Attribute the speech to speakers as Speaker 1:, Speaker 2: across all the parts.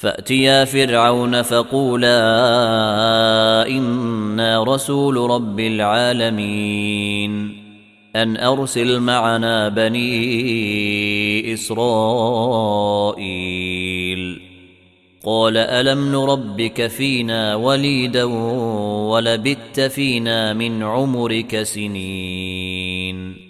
Speaker 1: فأتيا فرعون فقولا إنا رسول رب العالمين أن أرسل معنا بني إسرائيل قال ألم نربك فينا وليدا ولبت فينا من عمرك سنين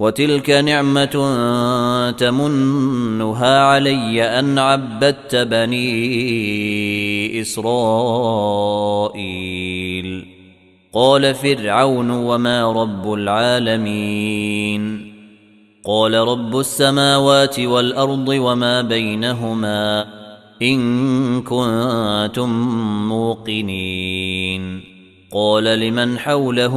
Speaker 1: وتلك نعمة تمنها علي أن عبدت بني إسرائيل. قال فرعون وما رب العالمين. قال رب السماوات والأرض وما بينهما إن كنتم موقنين. قال لمن حوله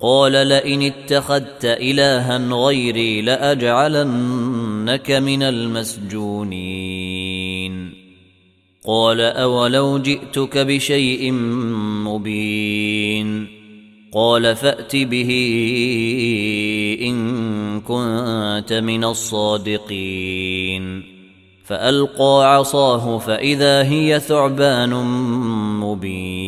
Speaker 1: قال لئن اتخذت إلها غيري لأجعلنك من المسجونين. قال أولو جئتك بشيء مبين. قال فأت به إن كنت من الصادقين. فألقى عصاه فإذا هي ثعبان مبين.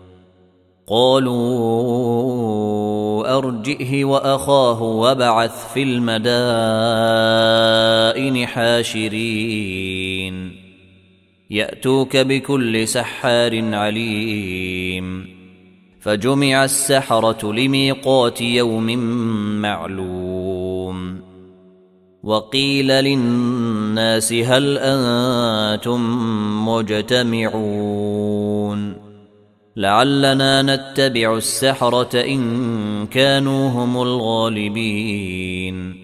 Speaker 1: قالوا أرجئه وأخاه وابعث في المدائن حاشرين. يأتوك بكل سحار عليم. فجمع السحرة لميقات يوم معلوم. وقيل للناس هل أنتم مجتمعون؟ لعلنا نتبع السحرة إن كانوا هم الغالبين.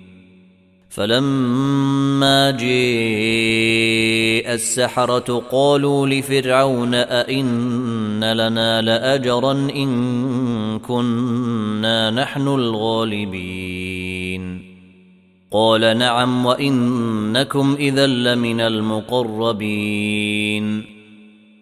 Speaker 1: فلما جاء السحرة قالوا لفرعون أئن لنا لأجرا إن كنا نحن الغالبين. قال نعم وإنكم إذا لمن المقربين.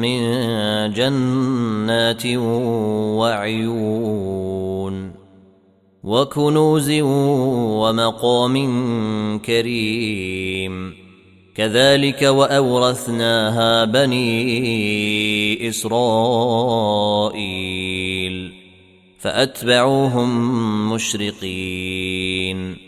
Speaker 1: من جنات وعيون وكنوز ومقام كريم. كذلك وأورثناها بني إسرائيل فأتبعوهم مشرقين.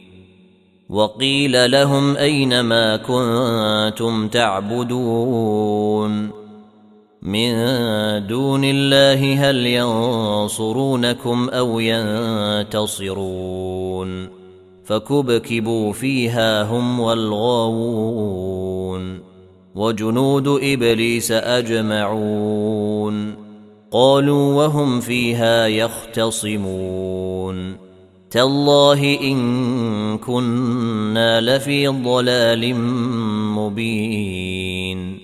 Speaker 1: وقيل لهم أين ما كنتم تعبدون من دون الله هل ينصرونكم أو ينتصرون فكبكبوا فيها هم والغاوون وجنود إبليس أجمعون قالوا وهم فيها يختصمون تالله إن كنا لفي ضلال مبين.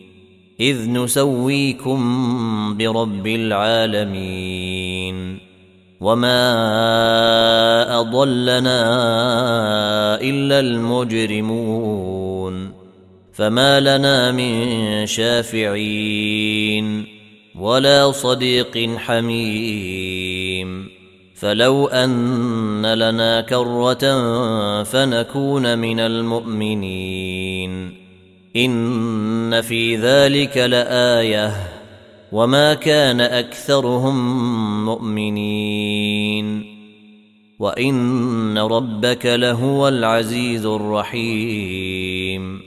Speaker 1: إذ نسويكم برب العالمين. وما أضلنا إلا المجرمون. فما لنا من شافعين. ولا صديق حميم. فلو أن لنا كرة فنكون من المؤمنين. إن في ذلك لآية. وما كان أكثرهم مؤمنين. وإن ربك لهو العزيز الرحيم.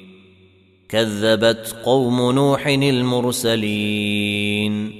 Speaker 1: كذبت قوم نوح المرسلين.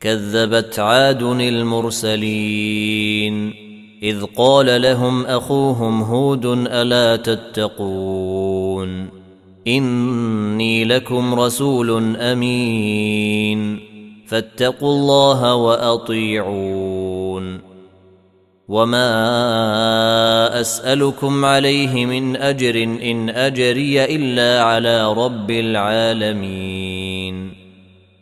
Speaker 1: كذبت عاد المرسلين. إذ قال لهم أخوهم هود ألا تتقون؟ إني لكم رسول أمين. فاتقوا الله وأطيعون. وما أسألكم عليه من أجر إن أجري إلا على رب العالمين.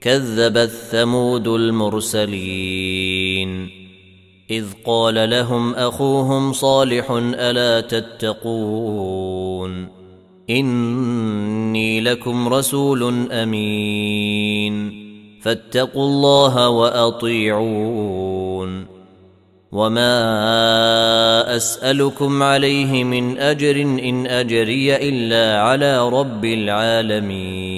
Speaker 1: كذبت ثمود المرسلين. إذ قال لهم أخوهم صالح ألا تتقون؟ إني لكم رسول أمين. فاتقوا الله وأطيعون. وما أسألكم عليه من أجر إن أجري إلا على رب العالمين.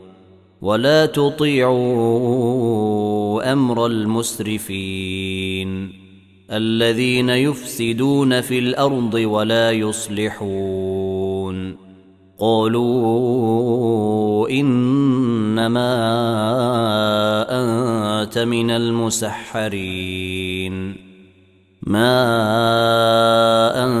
Speaker 1: ولا تطيعوا أمر المسرفين الذين يفسدون في الأرض ولا يصلحون. قالوا إنما أنت من المسحرين. ما أنت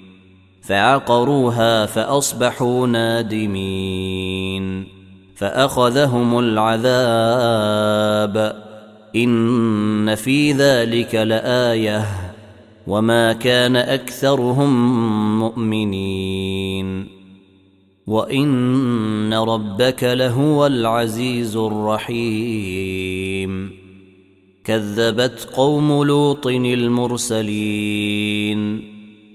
Speaker 1: فعقروها فأصبحوا نادمين فأخذهم العذاب إن في ذلك لآيةٌ وما كان أكثرهم مؤمنين وإن ربك لهو العزيز الرحيم كذبت قوم لوط المرسلين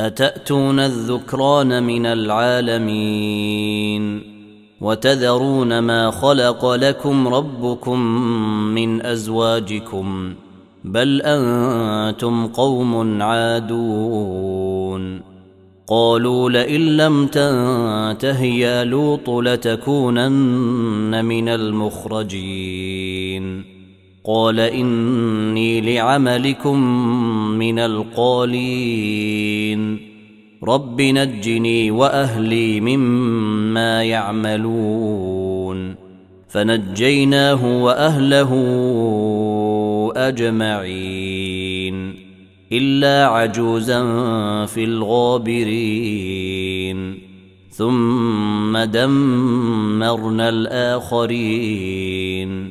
Speaker 1: أتأتون الذكران من العالمين وتذرون ما خلق لكم ربكم من أزواجكم بل أنتم قوم عادون قالوا لئن لم تنته يا لوط لتكونن من المخرجين قال إني لعملكم من القالين. رب نجني وأهلي مما يعملون. فنجيناه وأهله أجمعين. إلا عجوزا في الغابرين. ثم دمرنا الآخرين.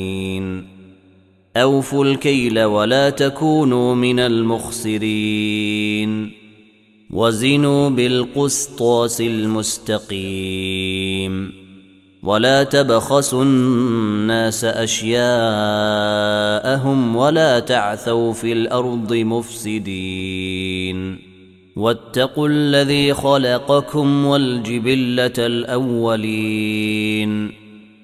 Speaker 1: أوفوا الكيل ولا تكونوا من المخسرين. وزنوا بالقسطاس المستقيم. ولا تبخسوا الناس أشياءهم ولا تعثوا في الأرض مفسدين. واتقوا الذي خلقكم والجبلة الأولين.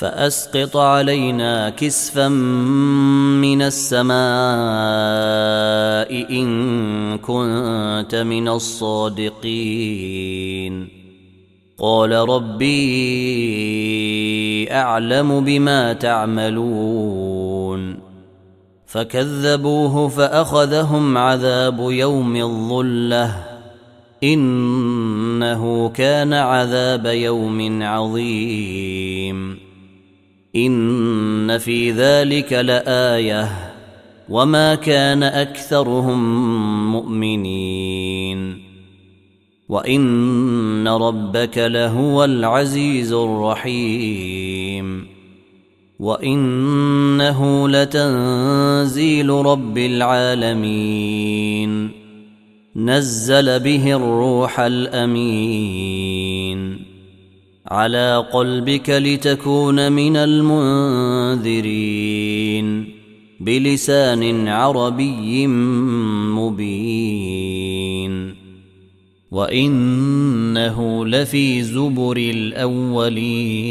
Speaker 1: فأسقط علينا كسفا من السماء إن كنت من الصادقين. قال ربي أعلم بما تعملون. فكذبوه فأخذهم عذاب يوم الظلة. إنه كان عذاب يوم عظيم. إن في ذلك لآية وما كان أكثرهم مؤمنين وإن ربك لهو العزيز الرحيم وإنه لتنزيل رب العالمين نزل به الروح الأمين على قلبك لتكون من المنذرين بلسان عربي مبين. وإنه لفي زبر الأولين.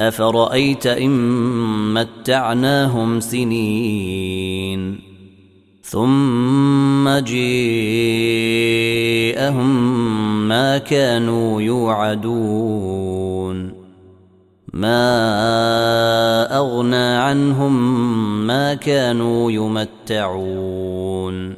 Speaker 1: أفرأيت إن متعناهم سنين ثم جيءهم ما كانوا يوعدون ما أغنى عنهم ما كانوا يمتعون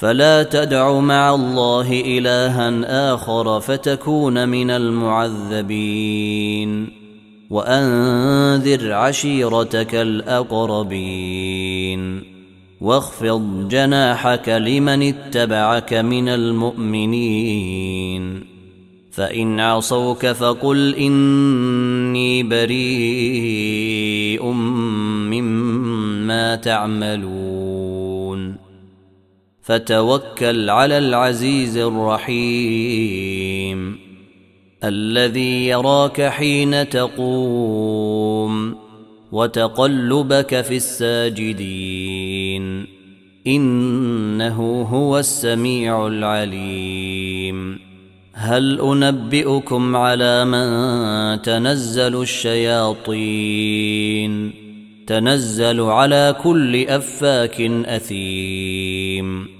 Speaker 1: فلا تدع مع الله إلها آخر فتكون من المعذبين. وأنذر عشيرتك الأقربين. واخفض جناحك لمن اتبعك من المؤمنين. فإن عصوك فقل إني بريء مما تعملون. فتوكل على العزيز الرحيم الذي يراك حين تقوم وتقلبك في الساجدين إنه هو السميع العليم هل أنبئكم على من تنزل الشياطين تنزل على كل أفاك أثيم